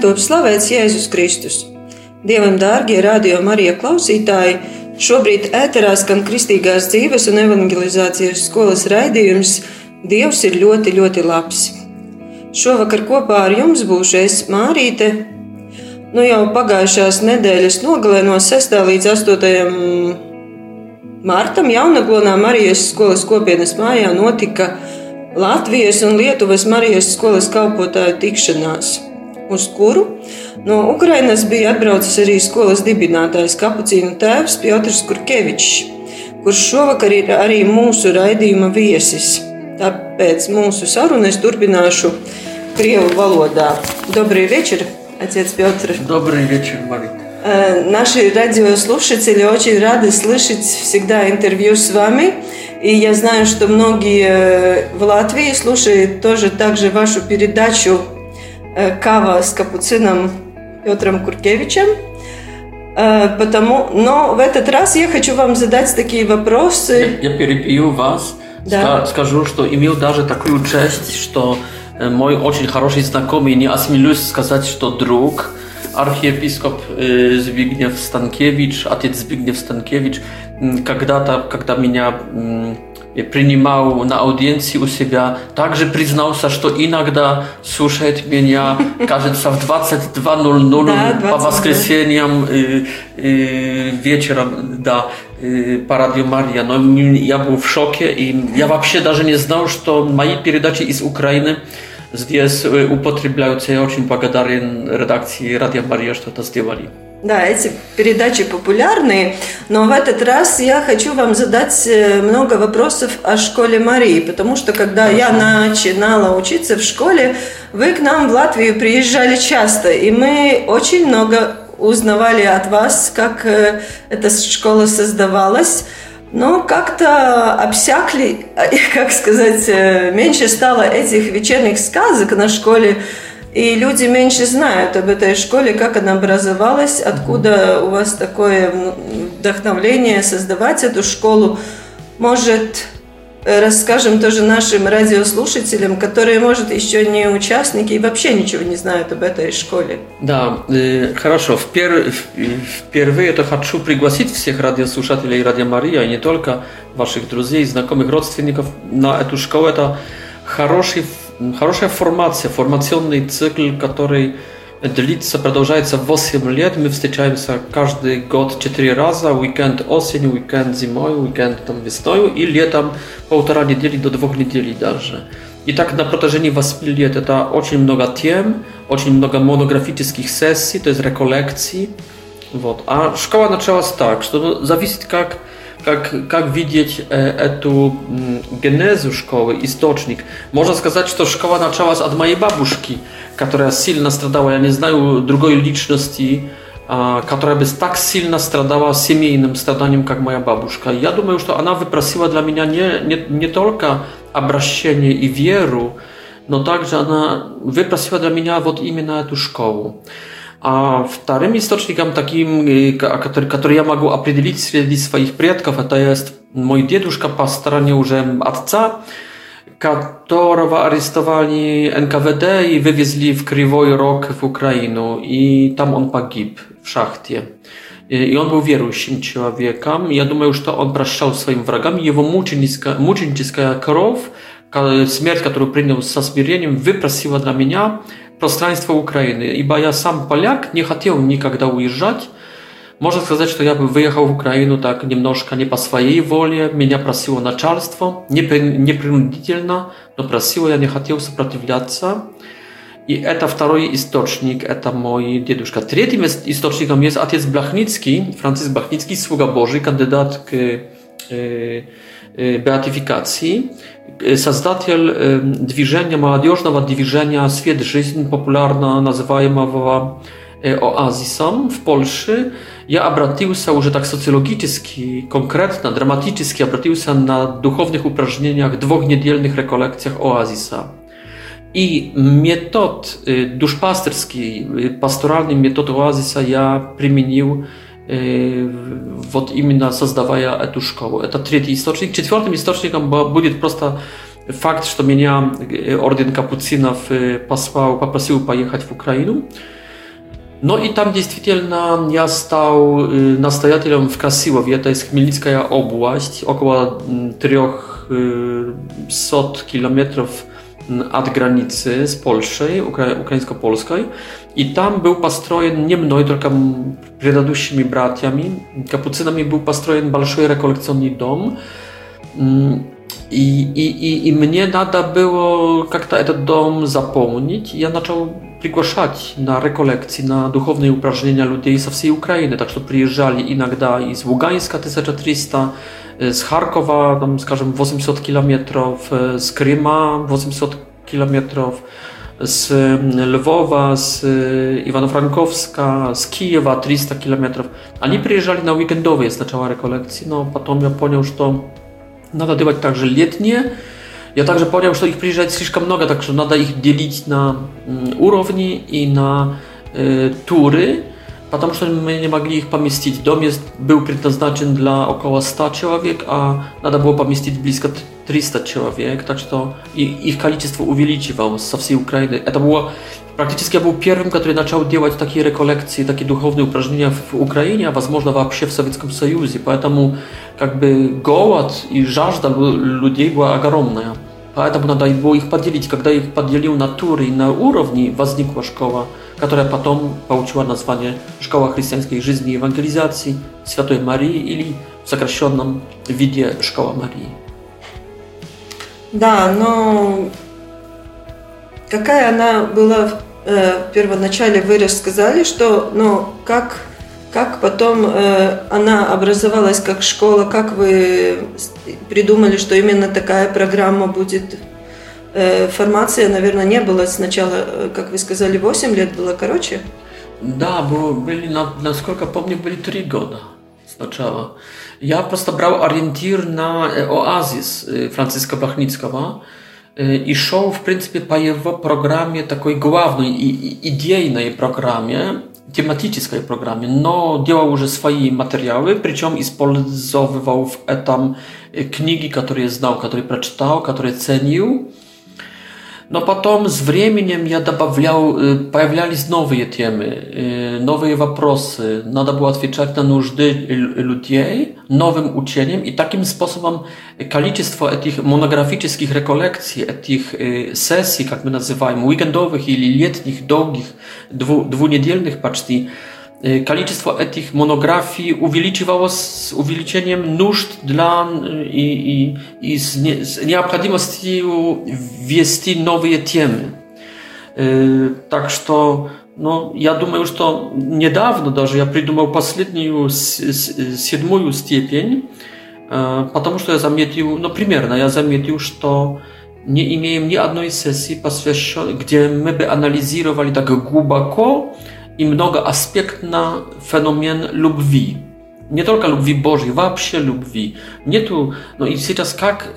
top slavēts Jēzus Kristus. Dievam, dārgie rādījumi, arī klausītāji, šobrīd ēterā skan kristīgās dzīves un evangelizācijas skolas raidījums Dievs ir ļoti, ļoti labs. Šovakar kopā ar jums būšu es Mārīte. Nu jau pagājušās nedēļas nogalē no 6. līdz 8. Mārtam Jaunaglonā Marijas skolas kopienas mājā notika Latvijas un Lietuvas Marijas skolas kalpotāju tikšanās uz kuru no Ukrainas bija atbraucis arī skolas dibinātājs kapucīnu tēvs Piotrs Kurkevičs, kurš šovakar ir arī mūsu raidījuma viesis. Tāpēc mūsu sarunu es turpināšu Krievu valodā. Dobrī večer, atciet Piotr. Dobrī večer, Marita. Наши радиослушатели очень рады слышать всегда интервью с вами. И я знаю, что многие в Латвии слушают тоже также вашу передачу кава с капуцином Петром Куркевичем. Потому, но в этот раз я хочу вам задать такие вопросы. Я, я перебью вас. Да. Скажу, что имел даже такую честь, что э, мой очень хороший знакомый, не осмелюсь сказать, что друг, архиепископ э, Збигнев Станкевич, отец Збигнев Станкевич, когда-то, когда меня принимал на аудиенции у себя, также признался, что иногда слушает меня, кажется, в 22.00 да, 22. по воскресеньям э, э, вечером, да, э, по радио Мария. Но я был в шоке, и я вообще даже не знал, что мои передачи из Украины здесь употребляются. Я очень благодарен редакции Радио Мария, что это сделали. Да, эти передачи популярные, но в этот раз я хочу вам задать э, много вопросов о школе Марии, потому что когда я начинала учиться в школе, вы к нам в Латвию приезжали часто, и мы очень много узнавали от вас, как э, эта школа создавалась. Но как-то обсякли, как сказать, э, меньше стало этих вечерних сказок на школе и люди меньше знают об этой школе, как она образовалась, откуда у вас такое вдохновление создавать эту школу. Может, э, расскажем тоже нашим радиослушателям, которые, может, еще не участники и вообще ничего не знают об этой школе. Да, э, хорошо. Впер... Э, впервые это хочу пригласить всех радиослушателей Радио Мария, и а не только ваших друзей, знакомых, родственников на эту школу. Это хороший хорошая формация, формационный цикл, который длится, продолжается 8 лет. Мы встречаемся каждый год 4 раза. Уикенд осенью, уикенд зимой, уикенд там весною и летом полтора недели до двух недель даже. I tak na протяжении 8 лет это очень много тем, очень много монографических сессий, то есть реколекций. Вот. А школа началась так, что зависит как как, как видеть э, эту э, генезу школы, источник. Можно сказать, что школа началась от моей бабушки, которая сильно страдала. Я не знаю другой личности, э, которая бы так сильно страдала семейным страданием, как моя бабушка. Я думаю, что она выпросила для меня не, не, не только обращение и веру, но также она выпросила для меня вот именно эту школу. A wtorym istocznikiem takim, y, który, który ja mogę opowiedzieć wśród swoich przyjaciół, to jest mój dziaduszka po stronie już ojca, którego aresztowali NKWD i wywiezli w Krywoj Rok w Ukrainie I tam on pogib w szachcie. I on był wierusim człowiekiem. Ja myślę, że to on praszczał swoim wrogom. Jego mucińska krow, śmierć, którą przyjął z zmierzeniem, wyprosiła dla mnie пространство Украины, ибо я сам поляк, не хотел никогда уезжать. Можно сказать, что я бы выехал в Украину так немножко не по своей воле, меня просило начальство, не, принудительно, но просило, я не хотел сопротивляться. И это второй источник, это мой дедушка. Третьим источником есть отец Блахницкий, Франциск Блахницкий, слуга Божий, кандидат к э, beatyfikacji создатель движения, молодежного движения «Свет жизни», популярно называемого оазисом в Польше, я обратился уже так социологически, конкретно, драматически обратился на духовных упражнениях двухнедельных реколлекциях оазиса. I metod duszpasterski, pastoralny metod oazisa ja przemienił вот именно создавая эту школу. Это третий источник. Четвертым источником будет просто факт, что меня орден капуцинов послал, попросил поехать в Украину. No i tam действительно ja stał nastojacielem w Krasiłowie, to jest Chmielnicka Obłaść, około 300 kilometrów ad granicy z Polski, ukraińsko-polskiej. I tam był pastrojen nie mną, tylko przedadusimi bratiami, kapucynami był pastrojen balszoj rekolekcjonny dom. Mm, I, i, i, I mnie nada było, jak ten dom zapomnieć. I ja zacząłem przygłaszać na rekolekcji, na duchowne uprażnienia ludzi z całej Ukrainy. Tak, to przyjeżdżali inagda i z Ługańska 1300, Y, z Charkowa, tam skażem 800 km y, z Kryma, 800 km z mm, Lwowa, z y, iwano z Kijowa, 300 km. Oni tak. przyjeżdżali na weekendowe, jest zaczęła rekolekcji. No, potem ja ponieważ to nadadywać także letnie. Ja także ponieważ że ich przyjeżdżać слишком много, także nada ich dzielić na mm, urowni i na tury потому что мы не могли их поместить. Дом есть, был предназначен для около 100 человек, а надо было поместить близко 300 человек, так что и, их количество увеличивалось со всей Украины. Это было Практически я был первым, который начал делать такие реколлекции, такие духовные упражнения в Украине, а возможно вообще в Советском Союзе. Поэтому как бы голод и жажда людей была огромная. Поэтому надо было их поделить. Когда их поделил на туры и на уровни, возникла школа. которая потом получила название «Школа христианской жизни и евангелизации Святой Марии» или в сокращенном виде «Школа Марии». Да, но какая она была в э, первоначале, вы рассказали, что, но ну, как, как потом э, она образовалась как школа, как вы придумали, что именно такая программа будет Э, формация, наверное, не была сначала, э, как вы сказали, 8 лет было короче? Да, были, насколько помню, были 3 года сначала. Я просто брал ориентир на э, оазис Франциска Бахницкого и шел, в принципе, по его программе, такой главной и идейной программе, тематической программе, но делал уже свои материалы, причем использовал в этом книги, которые знал, которые прочитал, которые ценил. Но потом с временем я добавлял, появлялись новые темы, новые вопросы. Надо было отвечать на нужды людей новым учением и таким способом количество этих монографических реколлекций, этих сессий, как мы называем, уикендовых или летних, долгих, дву, двунедельных почти, Y, Kaliczystwo etich monografii uwieliczywało z uwieliczeniem nóżd dla y, i, i, i z, nie, z nieabchadimosti wiesti nowe temy. E, y, tak, że no, ja думаю, no, że to niedawno, że ja przydumał ostatni siódmy stopień, потому что я no, ну, ja я заметил, что не имеем ни одной сессии, посвященной, где мы бы анализировали так глубоко, э, i mnoga na fenomen lubwi. Nie tylko lubwi Bożej, wapsie lubwi. Nie tu, no i teraz jak,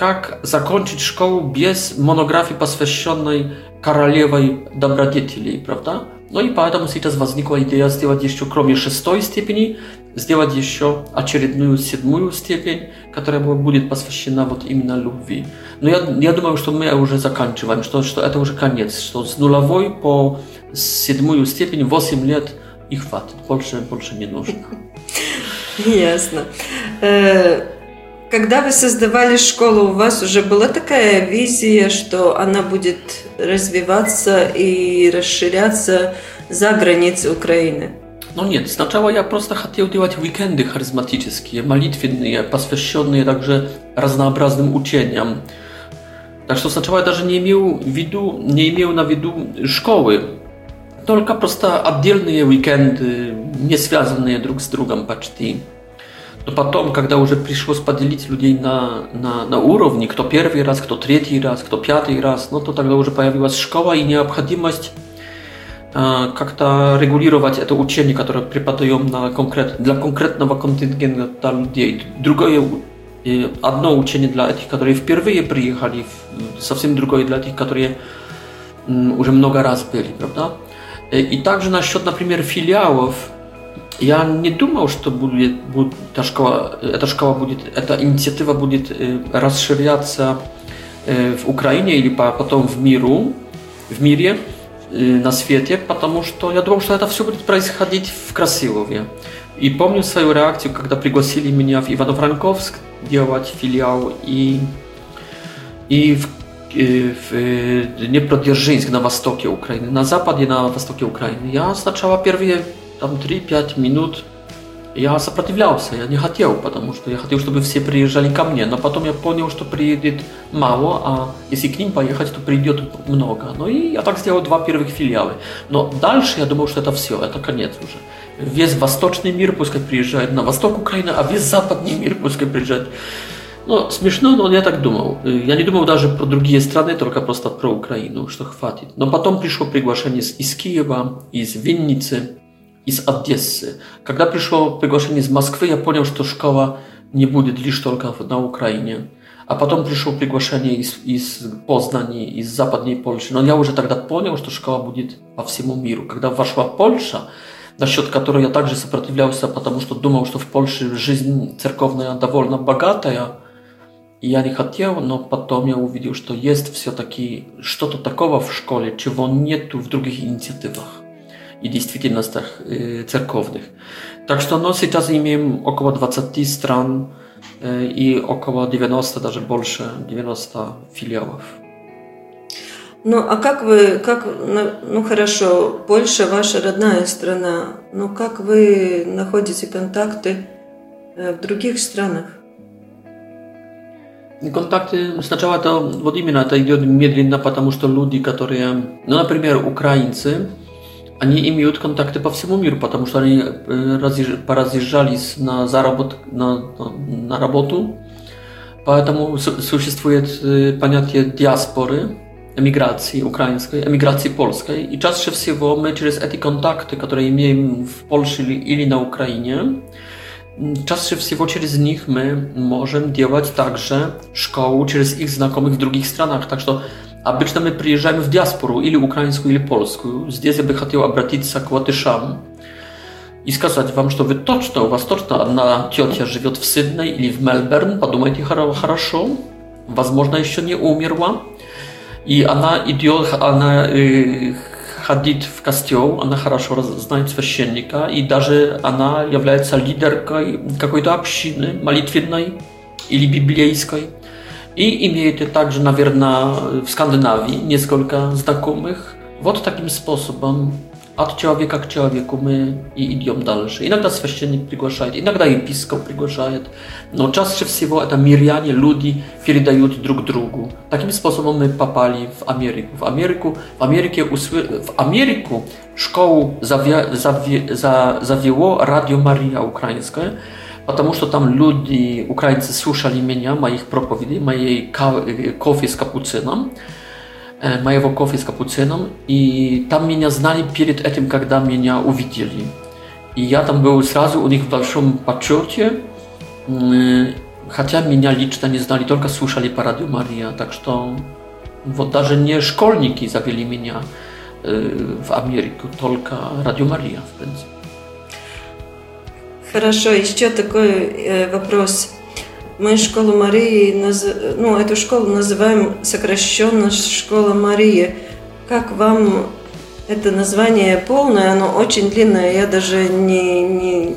jak zakończyć szkołę bez monografii poswęconej karaliewej dobrodzieli, prawda? No i potem teraz znikła idea zrobić jeszcze kromie szóstej stopni, сделать еще очередную седьмую степень, которая будет посвящена вот именно любви. Но я, я думаю, что мы уже заканчиваем, что, что это уже конец, что с нулевой по седьмую степень 8 лет и хватит, больше, больше не нужно. Ясно. Э, когда вы создавали школу, у вас уже была такая визия, что она будет развиваться и расширяться за границы Украины? No nie, znaczała ja prosto chciał działać weekendy charyzmatyczne, malitwienne, paswesjonne, także raznobraznym ucieniam. Także to znaczyło, ja że nie miał widu, nie miał na widu szkoły. Tylko prosto oddzielne weekendy, niezwiązane drug z drugim, paczty. To potem, kiedy już przyszło spadzielić ludzi na, na, na urowni, kto pierwszy raz, kto trzeci raz, kto piąty raz, no to tak już pojawiła się szkoła i nieobchodność как-то регулировать это учение, которое преподаем на конкрет, для конкретного контингента людей. Другое, одно учение для этих, которые впервые приехали, совсем другое для тех, которые уже много раз были, правда? И также насчет, например, филиалов, я не думал, что будет, будет эта школа, эта школа будет, эта инициатива будет расширяться в Украине или потом в миру, в мире на свете, потому что я думал, что это все будет происходить в Красилове. И помню свою реакцию, когда пригласили меня в Ивано-Франковск делать филиал и, и в, и в Днепродзержинск на востоке Украины, на западе на востоке Украины. Я сначала первые там 3-5 минут Я сопротивлялся, я не хотел, потому что я хотел, чтобы все приезжали ко мне. Но потом я понял, что приедет мало, а если к ним поехать, то придет много. Ну и я так сделал два первых филиала. Но дальше я думал, что это все, это конец уже. Весь восточный мир пускай приезжает на восток Украины, а весь западный мир пускай приезжает. Ну, смешно, но я так думал. Я не думал даже про другие страны, только просто про Украину, что хватит. Но потом пришло приглашение из Киева, из Винницы, из Одессы. Когда пришло приглашение из Москвы, я понял, что школа не будет лишь только на Украине. А потом пришло приглашение из, из Познани, из Западной Польши. Но я уже тогда понял, что школа будет по всему миру. Когда вошла Польша, насчет которой я также сопротивлялся, а потому что думал, что в Польше жизнь церковная довольно богатая, и я не хотел, но потом я увидел, что есть все-таки что-то такого в школе, чего нету в других инициативах и действительностях э, церковных. Так что ну, сейчас имеем около 20 стран э, и около 90, даже больше 90 филиалов. Ну, а как вы, как, ну, ну хорошо, Польша ваша родная страна, но ну, как вы находите контакты э, в других странах? Контакты сначала это вот именно это идет медленно, потому что люди, которые, ну, например, украинцы, Они имеют контакты по всему миру, потому что они разъезж... поразъезжались на, заработ... на, на работу, поэтому существует понятие диаспоры, emigracji ukraińskiej, emigracji polskiej i czasem всего my przez te kontakty, które mamy w Polsce ili na Ukrainie, mm, czasem всего через них my możemy działać także szkoły, przez ich znajomych w drugich странах, tak że a być tam w diasporu, ili ukraińską, ili polską, z diezy by chciał obratić i skazać wam, że to wy toczta, u was toczta, na ciocia żywiot w Sydney, ili w Melbourne, podumajcie хорошо, was można jeszcze nie umierła. I ona idiot, ona y, w kastioł, ona хорошо znać священника, i darzy ona jawlajca liderką jakiejś to absiny malitwiennej, ili biblijskiej. I имеет и также, наверное, в Скандинавии несколько знакомых. Вот таким способом от человека к человеку мы и идем дальше. Иногда священник приглашает, иногда епископ приглашает, но чаще всего это миряне, люди передают друг другу. Таким способом мы попали в Америку. В Америку, в Америке, в Америку школу заве, заве, заве, завело Радио Мария Украинская, потому что там люди, украинцы, слушали меня, моих проповедей, моей кофе с капуцином, моего кофе с капуцином, и там меня знали перед этим, когда меня увидели. И я там был сразу у них в большом почете, хотя меня лично не знали, только слушали по радио Мария, так что вот даже не школьники завели меня в Америку, только радио Мария, в принципе. Хорошо, еще такой э, вопрос. Мы школу Марии, наз... ну, эту школу называем сокращенно «Школа Марии». Как вам это название полное, оно очень длинное, я даже не, не,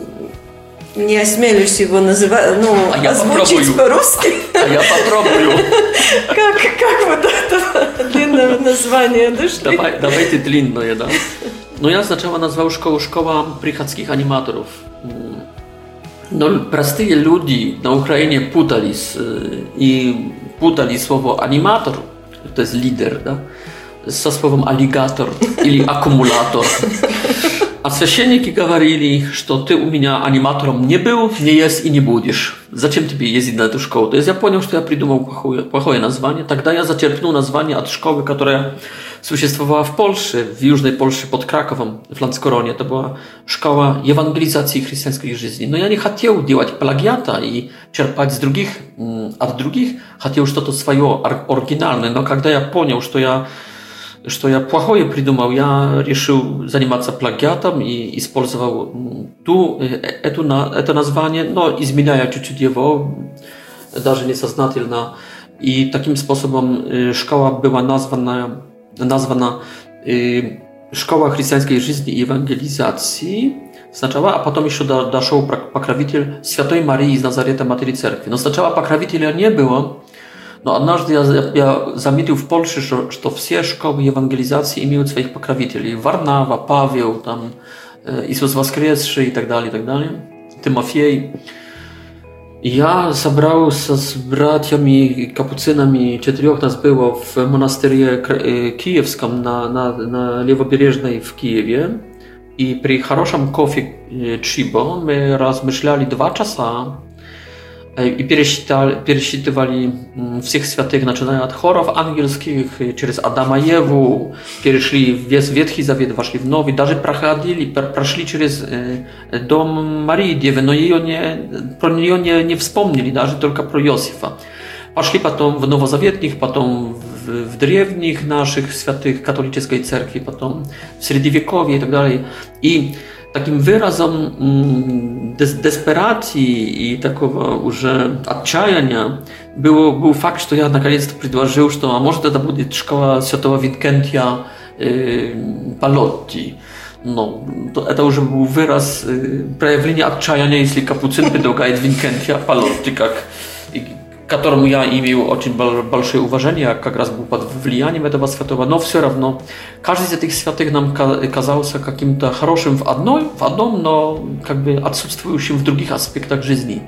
не осмелюсь его называть, ну, а озвучить по-русски. А я попробую. Как, как вот это длинное название дошли? Давай, давайте длинное, да. Ну я сначала назвал школу «Школа приходских аниматоров». No, простые люди на Украине путались и путали слово аниматор, то есть лидер, да, со словом аллигатор или аккумулятор. A священники говорили, что ты у меня аниматором не был, не есть и не будешь. Зачем тебе ездить на эту школу? То есть я понял, что я придумал плохое, плохое название. Тогда я зачерпнул название от школы, которая существовала в Польше, в Южной Польше, под Краковом, в Ланскороне. Это была школа евангелизации христианской жизни. Но я не хотел делать плагиата и черпать с других, от других. Хотел что-то свое, оригинальное. Но когда я понял, что я что я плохое придумал, я решил заниматься плагиатом и использовал ту, эту, это название, но изменяя чуть-чуть его, даже несознательно. И таким способом школа была названа, названа Szkoła Chrześcijańskiej Żyzni i Ewangelizacji сначала, а потом еще дошел покровитель Святой Марии из Назарета Матери Церкви. Но сначала покровителя не было, no a наш я заметил в Польше, что, что все школы евангелизации имеют своих покровителей. Варнава, Павел, там, Иисус воскресший и так далее, и так далее. Тимофей. Я собрался с братьями капуцинами, четырех нас было в монастыре Киевском на, на, на Левобережной в Киеве. И при хорошем кофе Чибо мы размышляли два часа i pierścitywali mm, wszystkich świętych naczynania od chorów angielskich, przez y, Adama i Ewu, przeszli w Wietchi Zawiet, weszli w Nowy, nawet przechodzili, przeszli przez y, dom Marii Diewy, no jej nie, pro nią nie, nie wspomnieli, nawet tylko pro Józefa. Пошли потом в новозаветных, потом в, в древних наших святых католической церкви, w в средневековье и так далее. И takim wyrazem mm, desperacji i takiego, że odczajania był, był fakt, że ja na koniec przedłożył, że a może to będzie szkoła światowa Wincentia y, Palotti. No, to, to już był wyraz y, przejawienia odczajania, jeśli kapucyn będą gajet Wincentia Palotti, jak которому я имею очень большое уважение, как раз был под влиянием этого святого, но все равно каждый из этих святых нам казался каким-то хорошим в, одной, в одном, но как бы отсутствующим в других аспектах жизни.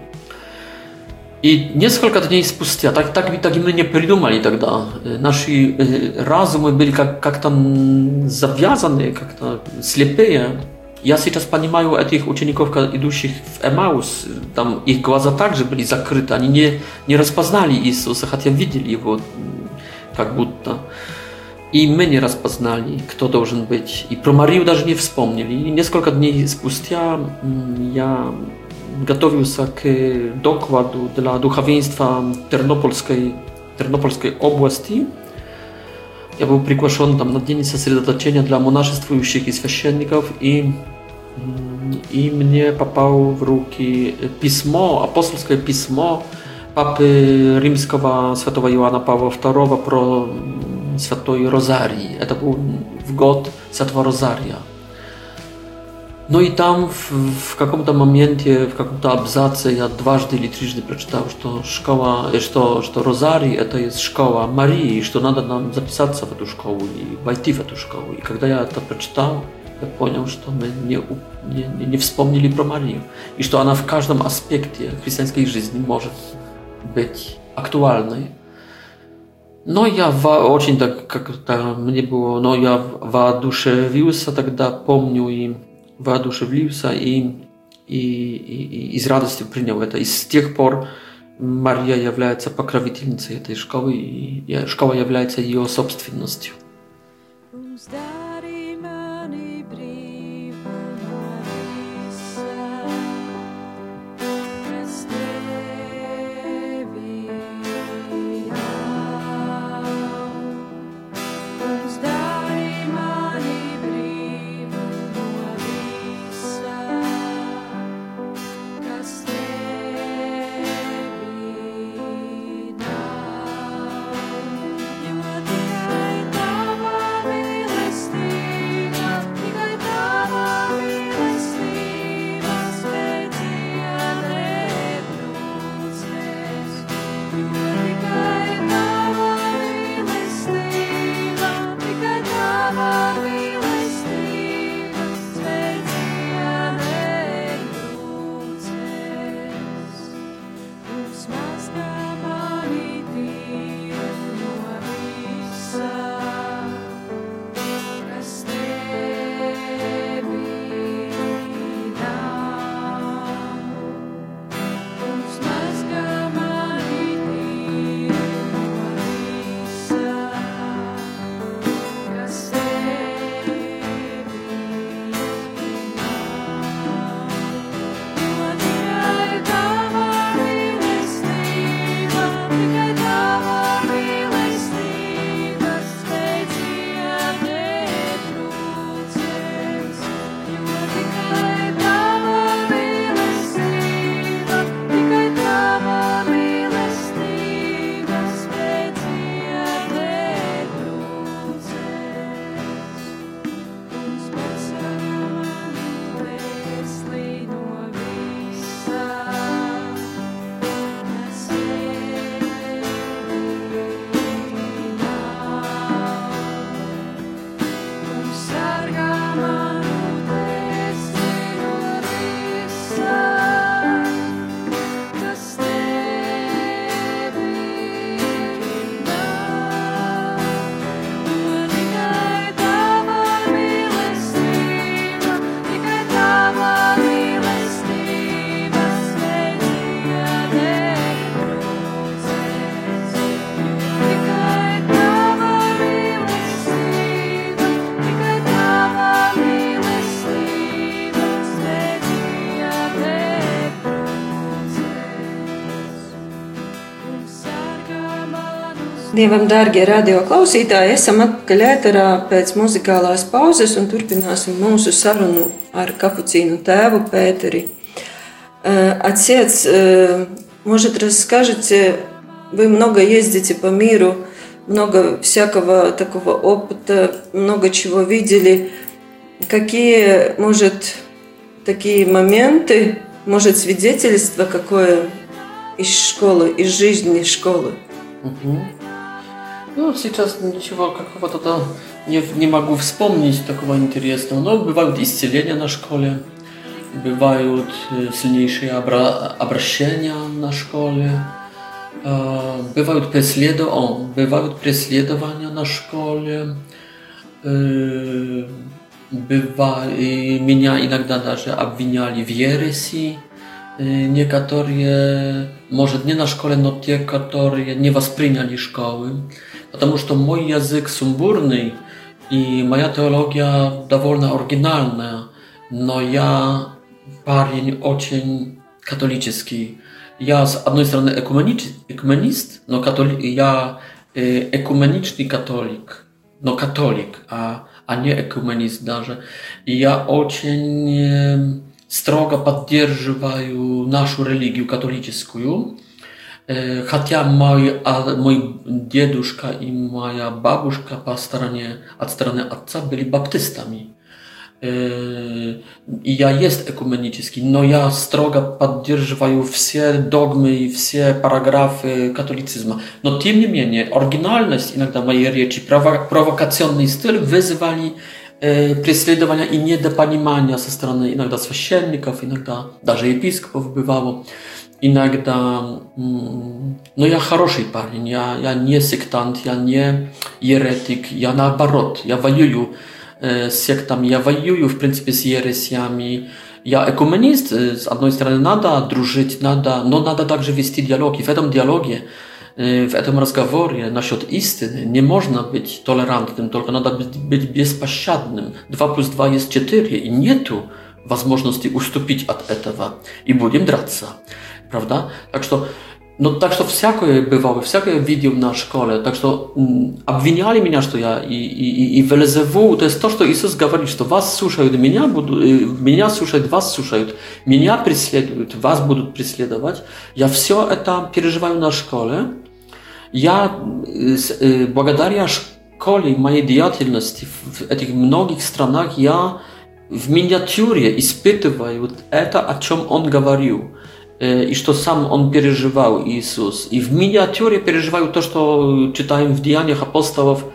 I nieskолько dni spustя, tak, tak, tak my nie придумали тогда. Наши разумы были как, как-то завязаны, как-то слепые. Ja się czas pani mają tych uczniów idących w Emaus, tam ich głaza także byli zakryte, ani nie, nie rozpoznali Jezusa, z ja widzieli go mm, tak Buddha. I my nie rozpoznali, kto должен być. I pro Mariu даже nie wspomnieli. I несколько dni spustia mm, ja gotowił się dokładu dla duchowieństwa Ternopolskiej, Ternopolskiej oblasti. Ja był przygłoszony tam na dzień zasiedlenia dla monaszystwujących i świeczenników i i mnie papał w ruki pismo, apostolskie pismo papy rzymskiego świętego Joana Pawła II pro świętej Rozarii. E, to był w god świętego Rozaria. No i tam w, w jakimś momencie, w jakimś abzacie ja dwa-trzy czy trzy razy przeczytałem, że szkoła, e, że, że Rozari e, to jest szkoła Marii, że nada nam zapisać się w tę i wejść w tę szkołę. I kiedy ja to przeczytałem, я понял, что мы не, не, не вспомнили про Марию. И что она в каждом аспекте христианской жизни может быть актуальной. Но я во, очень так, как-то мне было, но я воодушевился тогда, помню, и воодушевился, и, и, и, и с радостью принял это. И с тех пор Мария является покровительницей этой школы, и школа является ее собственностью. Dievam, darbie radioklausītāji, esam atpakaļ ēterā pēc muzikālās pauzes un turpināsim mūsu sarunu ar kapucīnu tēvu Pēteri. Отец, может, расскажете, вы много ездите по миру, много всякого такого опыта, много чего видели. Какие, может, такие моменты, может, свидетельство какое из школы, из жизни школы? Угу. No, сейчас ничего какого-то да, не, не могу вспомнить такого интересного. Но бывают исцеления на школе, бывают сильнейшие обра- обращения на школе, э, бывают, преследов... О, бывают преследования на школе, э, бывали... меня иногда даже обвиняли в ереси niektóre, może nie na szkole, no te, które nie wосприняли szkoły потому что мой язык сумбурный и моя теология довольно оригинальная, но я парень очень католический. Я, с одной стороны, экуменич, экуменист, но католи, я э, экуменичный католик, но католик, а, а не экуменист даже. И я очень э, строго поддерживаю нашу религию католическую, хотя мой, а, мой дедушка и моя бабушка по стороне, от стороны отца были баптистами. И я есть экуменический, но я строго поддерживаю все догмы и все параграфы католицизма. Но тем не менее, оригинальность иногда моей речи, провокационный стиль вызывали преследования и недопонимания со стороны иногда священников, иногда даже епископов бывало иногда, но я хороший парень, я, я не сектант, я не еретик, я наоборот, я воюю с сектами, я воюю, в принципе, с ересями, я экуменист, с одной стороны, надо дружить, надо, но надо также вести диалог, и в этом диалоге, в этом разговоре насчет истины не можно быть толерантным, только надо быть беспощадным. 2 плюс 2 есть 4, и нету возможности уступить от этого, и будем драться prawda? Так что, ну так что всякое бывало, всякое видел на школе, так что м, обвиняли меня, что я и, и, и Велезеву, то есть то, что Иисус говорит, что вас слушают, меня будут, меня слушают, вас слушают, меня преследуют, вас будут преследовать. Я все это переживаю на школе. Я э, благодаря школе, моей деятельности в этих многих странах, я в миниатюре испытывают это, о чем он говорил. Y, iż to sam on przeżywał Jezus i w miniaturze przeżywał to, co y, czytałem w Dziejach Apostołów,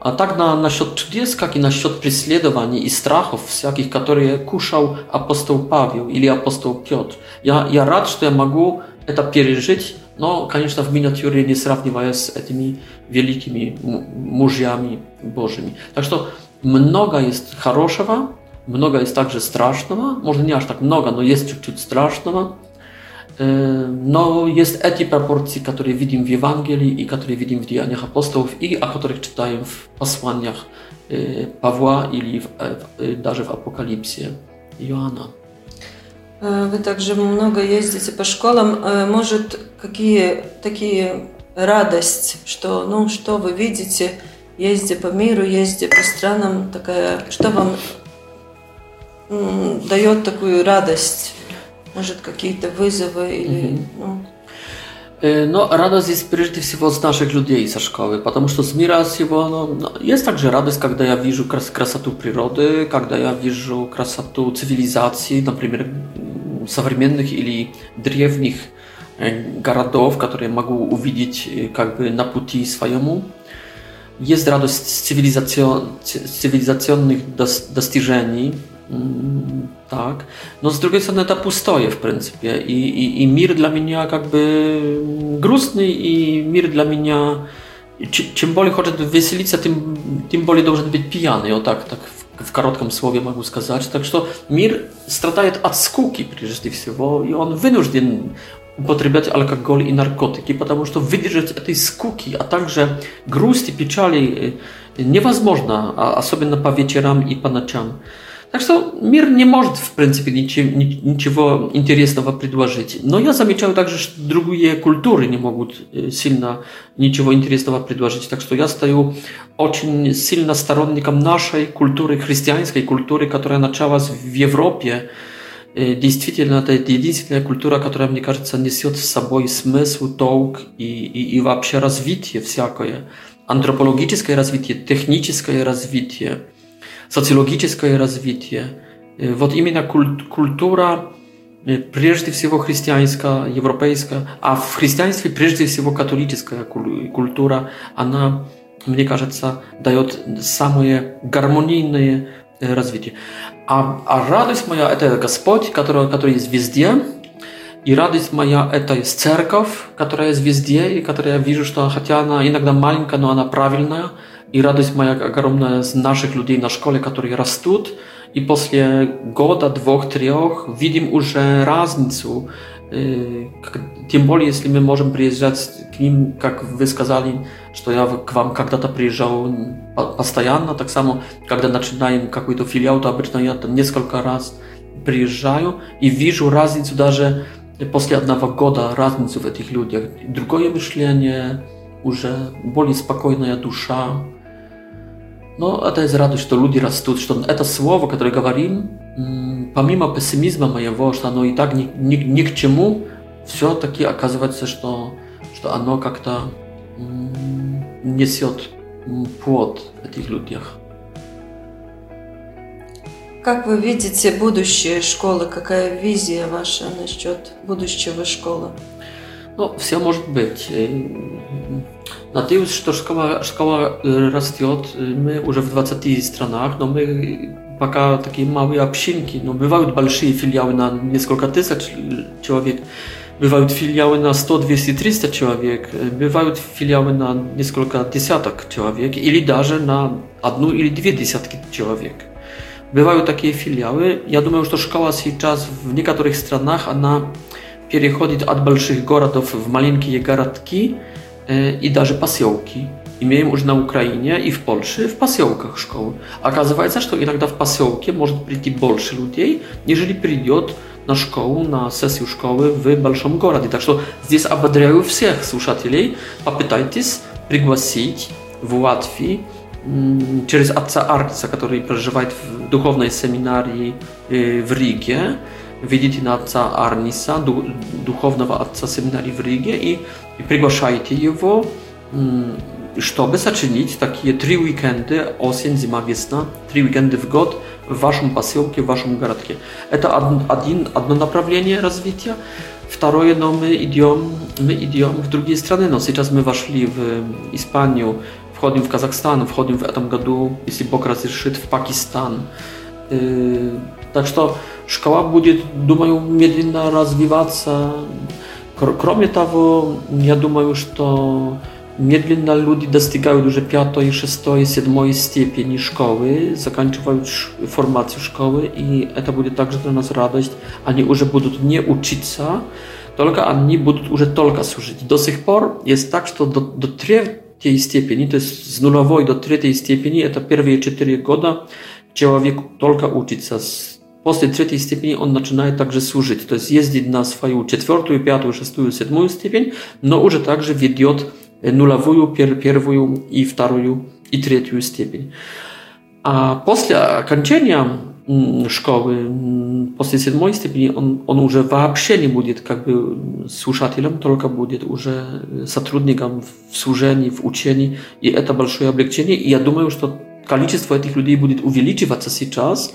a tak na na счёт jak i na счёт преследований i strachów z jakich которые kuszał apostoł Paweł или apostoł Piotr. Ja ja rad, że ja mogę to przeżyć, no, конечно, w miniaturze nie porównuję z tymi wielkimi mężami Bożymi. Tak że mnoga jest хорошего, mnoga jest także strasznego, może nie aż tak mnoga, no jest чуть-чуть strasznego. Yy, no, jest etypa proporcji, które widzimy w Ewangelii i które widzimy w Dianiach Apostołów i o których czytałem w posłaniach yy, Pawła i w, e, e, darze w Apokalipsie Joana. Вы также много ездите по школам. Может, какие такие радость, что, ну, что вы видите, ездя по миру, ездя по странам, такая, что вам дает такую радость? может, какие-то вызовы или... Угу. Ну... Но радость здесь прежде всего с наших людей со школы, потому что с мира всего ну, есть также радость, когда я вижу крас красоту природы, когда я вижу красоту цивилизации, например, современных или древних городов, которые могу увидеть как бы на пути своему. Есть радость с, цивилизацион... с цивилизационных дос... достижений, tak. No z drugiej strony ta pustoje w pryncypie I, i, i mir dla mnie jakby grustny i mir dla mnie czym bardziej w wyselić się, tym, tym bardziej dobrze być pijany, o tak, tak w, w krótkim słowie mogę wskazać. Tak, że mir strataje od skuki przede wszystkim, i on wynurzdzie potrzebować alkohol i narkotyki, ponieważ to wydrzeć tej skuki, a także grusty, y, nie niemożna, a, a sobie na powiecieram i panaczam. Так что мир не может, в принципе, ничего, ничего интересного предложить. Но я замечаю также, что другие культуры не могут э, сильно ничего интересного предложить. Так что я стою очень сильно сторонником нашей культуры, христианской культуры, которая началась в Европе. Э, действительно, это единственная культура, которая, мне кажется, несет с собой смысл, толк и, и, и вообще развитие всякое. Антропологическое развитие, техническое развитие социологическое развитие. Э, вот именно культура, э, прежде всего христианская, европейская, а в христианстве прежде всего католическая культура, она, мне кажется, дает самое гармонийные э, развитие. А, а радость моя – это Господь, который, который есть везде, и радость моя – это есть церковь, которая есть везде, и которая я вижу, что хотя она иногда маленькая, но она правильная – И радость моя огромная с наших людей на школе, которые растут, и после года, двух, трех видим уже разницу. Тем более, если мы можем приезжать к ним, как вы сказали, что я к вам когда-то приезжал постоянно, так само, когда начинаем какой-то филиал, то обычно я там несколько раз приезжаю и вижу разницу даже после одного года, разницу в этих людях. Другое мышление, уже более спокойная душа, Но это из радости, что люди растут, что это слово, которое говорим, помимо пессимизма моего, что оно и так ни, ни, ни к чему, все-таки оказывается, что, что оно как-то несет плод в этих людях. Как вы видите будущее школы? Какая визия ваша насчет будущего школы? Ну, все может быть. Надеюсь, что школа, школа растет. Мы уже в 20 странах, но мы пока такие малые общинки. Но бывают большие филиалы на несколько тысяч человек. Бывают филиалы на 100, 200, 300 человек. Бывают филиалы на несколько десяток человек или даже на одну или две десятки человек. Бывают такие филиалы. Я думаю, что школа сейчас в некоторых странах, она переходит от больших городов в маленькие городки и даже поселки. Имеем уже на Украине и в Польше в поселках школы. Оказывается, что иногда в поселке может прийти больше людей, нежели придет на школу, на сессию школы в большом городе. Так что здесь ободряю всех слушателей. Попытайтесь пригласить в Латвии через отца Аркса, который проживает в духовной семинарии в Риге, Ведите на отца Арниса, духовного отца семинарии в Риге, и, и приглашайте его, чтобы сочинить такие три уикенда, осень, зима, весна, три уикенда в год в вашем поселке, в вашем городке. Это один, одно направление развития. Второе, но мы идем, мы идем в другие страны. Но сейчас мы вошли в Испанию, wchodzimy w Kazachstan, wchodzimy w tym roku, jeśli Bóg razрешит, w Pakistan. Так что шкала будет, думаю, медленно развиваться. Кроме того, я думаю, что медленно люди достигают уже пятой, шестой, седьмой степени школы, заканчивают формацию школы, и это будет также для нас радость. Они уже будут не учиться, только они будут уже только служить. До сих пор jest tak, что до, до третьей степени, то есть с нулевой до третьей степени, это первые четыре года человек только учится, После третьей степени он начинает также служить, то есть ездит на свою четвертую, пятую, шестую, седьмую степень, но уже также ведет нулевую, первую и вторую и третью степень. А после окончания szkoły после седьмой степени он, он уже вообще не будет как бы слушателем, только будет уже сотрудником в служении, в учении. И это большое облегчение. И я думаю, что количество этих людей будет увеличиваться сейчас.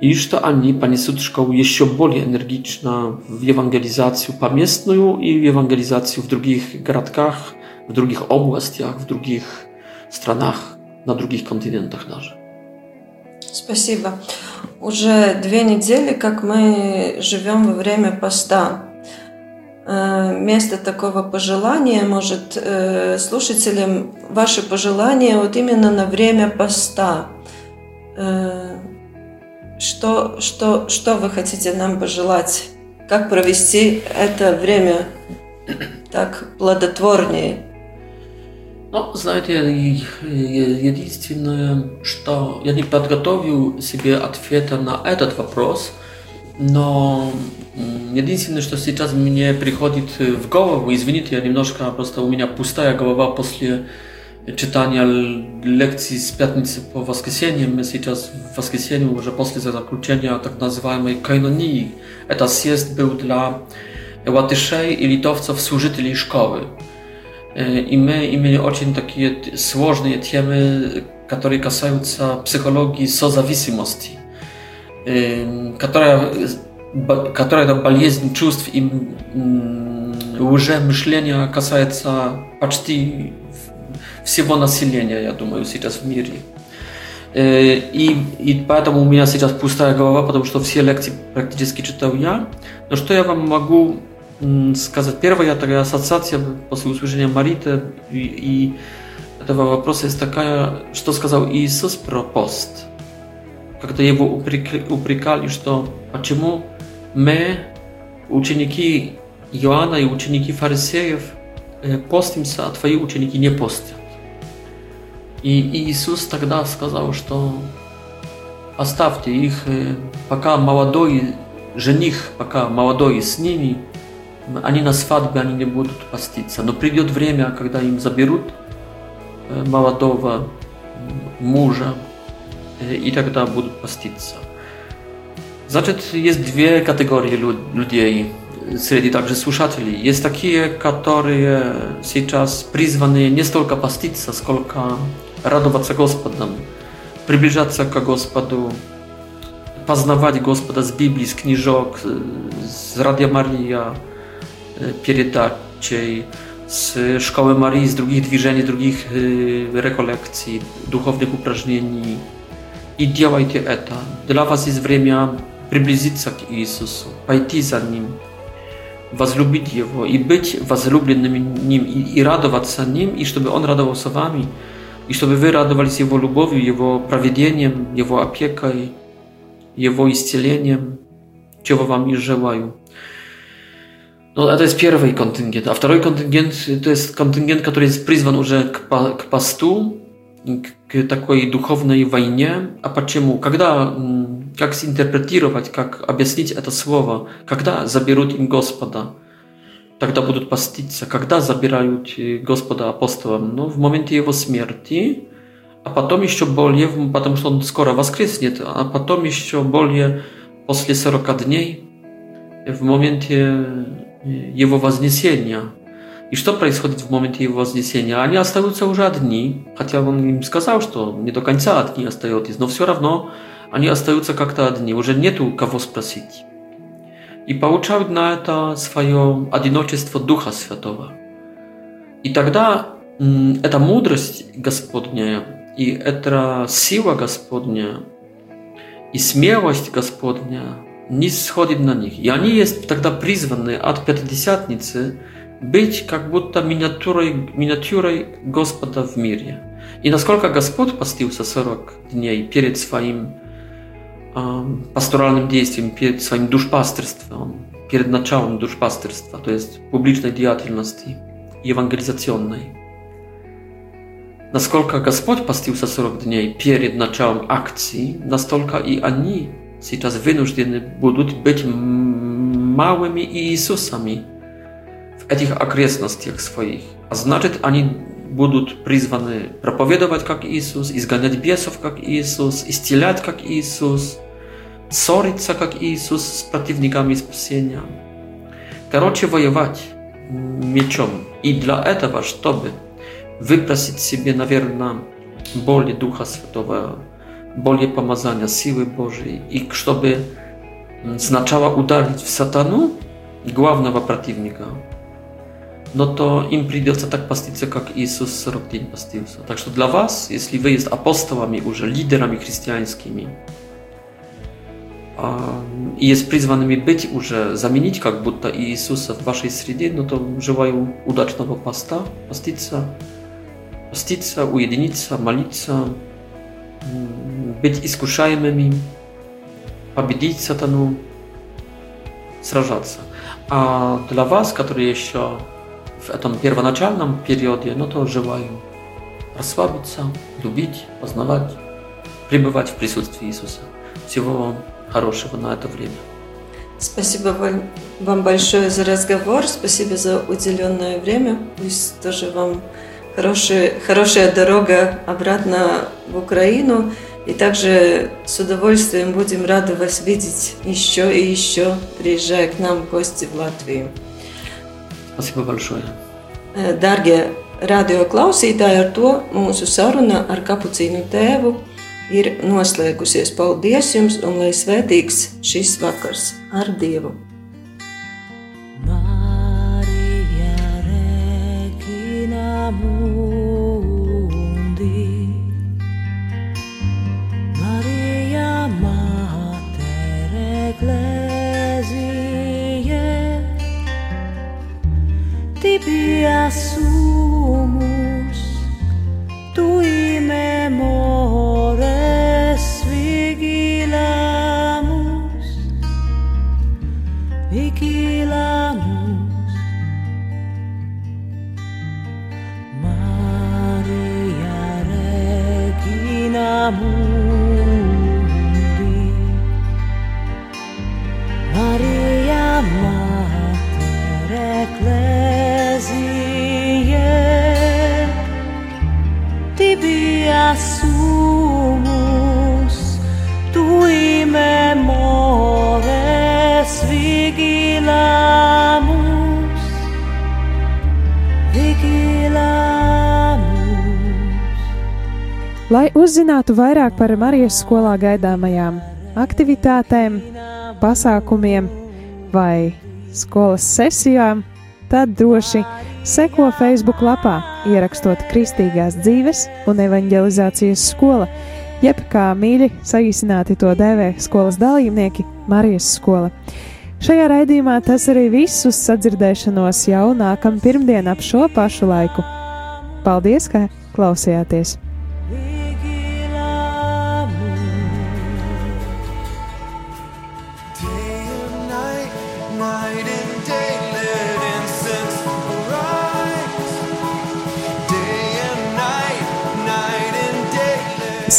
I już to ani pani sutrzką jest się boli energiczna w ewangelizacji w pamiętną i w ewangelizacji w drugich gradkach, w drugich obłastiach, w drugich stronach, na drugich kontynentach nasze. Спасибо. Уже две недели, как мы живем во время поста. Вместо э, takiego пожелания, может, э, слушателям ваши пожелания вот именно na время поста. Э, что, что, что вы хотите нам пожелать? Как провести это время так плодотворнее? Ну, знаете, единственное, что я не подготовил себе ответа на этот вопрос, но единственное, что сейчас мне приходит в голову, извините, я немножко просто у меня пустая голова после czytania lekcji z piatnicy po Waskiesieniu, jest jej czas w Waskiesieniu, że posle za zakluczenia tak nazywamy koinonii. Eta siest był dla Łatyszej i Litowców służytyli szkoły. E, I my mieli ocień takie słożne temy, które kasające psychologii sozawisimosti, e, która to baliezn czustw i mm, łże myślenia kasające paczty всего населения, я думаю, сейчас в мире. И, и поэтому у меня сейчас пустая голова, потому что все лекции практически читал я. Но что я вам могу сказать? Первая такая ассоциация после услышания Мариты и, и этого вопроса есть такая, что сказал Иисус про пост. Когда его упрек, упрекали, что почему мы, ученики Иоанна и ученики фарисеев, постимся, а твои ученики не постят. И Иисус тогда сказал, что оставьте их, э, пока молодой жених, пока молодой с ними, они на свадьбе они не будут поститься. Но придет время, когда им заберут э, молодого мужа, э, и тогда будут поститься. Значит, есть две категории людей среди также слушателей. Есть такие, которые сейчас призваны не столько поститься, сколько радоваться Господом, приближаться к Господу, познавать Господа с Библии, с книжок, с Радио Мария передачей, z Szkoły Marii, z drugich dwiżeń, drugich rekolekcji, duchownych упражнений. И делайте это. Для вас есть время приблизиться к Иисусу, пойти за Ним, возлюбить Его и быть возлюбленными Ним, и, и радоваться Ним, и чтобы Он радовался вами i żeby wy radowali się Jego lubowiu, Jego prawiedzeniem, Jego opieką, Jego istnieniem, czego wam i żałają. No, a to jest pierwszy kontyngent. A drugi kontyngent to jest kontyngent, który jest przyzwany już k, k pastu, k, takiej duchownej wojnie. A czemu? Kiedy, mm, jak zinterpretować, jak objaśnić te słowa? Kiedy zabierą im Gospoda? тогда будут поститься, когда забирают э, Господа апостолом? Ну, в моменте его смерти, а потом еще более, потому что он скоро воскреснет, а потом еще более после 40 дней, э, в моменте э, его вознесения. И что происходит в моменте его вознесения? Они остаются уже одни, хотя он им сказал, что не до конца одни остаются, но все равно они остаются как-то одни, уже нету кого спросить и получают на это свое одиночество Духа Святого. И тогда эта мудрость Господня, и эта сила Господня, и смелость Господня не сходит на них. И они есть тогда призваны от Пятидесятницы быть как будто миниатюрой, миниатюрой Господа в мире. И насколько Господь постился 40 дней перед своим pastoralnym dziejstwem, swoim duszpasterstwem, przed naczałem duszpasterstwa, to jest publicznej działalności ewangelizacyjnej. Na Naskolka Gospodź pastił za 40 dni przed naczałem akcji, na nastolka i ani teraz wynuszeni będą być małymi Jezusami w tych okresnościach swoich, a znaczy ani будут призваны проповедовать как Иисус, изгонять бесов как Иисус, исцелять как Иисус, ссориться как Иисус с противниками спасения. Короче, воевать мечом. И для этого, чтобы выпросить себе, наверное, более Духа Святого, более помазания, силы Божьей, и чтобы сначала ударить в сатану, главного противника, no то им придется так поститься, как Иисус 40 дней постился. Так что для вас, если вы есть апостолами уже, лидерами христианскими, и есть призванными быть уже, заменить как будто Иисуса в вашей среде, но то желаю удачного поста, поститься, поститься, уединиться, молиться, быть искушаемыми, победить сатану, сражаться. А для вас, которые еще в этом первоначальном периоде, но то желаю расслабиться, любить, познавать, пребывать в присутствии Иисуса. Всего вам хорошего на это время. Спасибо вам большое за разговор, спасибо за уделенное время. Пусть тоже вам хорошая, хорошая дорога обратно в Украину. И также с удовольствием будем рады вас видеть еще и еще, приезжая к нам в гости в Латвию. Спасибо большое. Дārgie radio klausītāji, ar to mūsu saruna ar kapucīnu tēvu ir noslēgusies. Paldies jums un lai svētīgs šis vakars ar Dievu! Maria Regina Mūsu lai uzzinātu vairāk par Marijas skolā gaidāmajām aktivitātēm, pasākumiem vai skolas sesijām, tad droši seko Facebook lapā, ierakstot Kristīgās dzīves un evanģelizācijas skola, jeb kā mīļi saīsināti to dēvē skolas dalībnieki Marijas skola. Šajā raidījumā tas arī viss uz sadzirdēšanos jau nākamā pirmdiena ap šo pašu laiku. Paldies, ka klausījāties!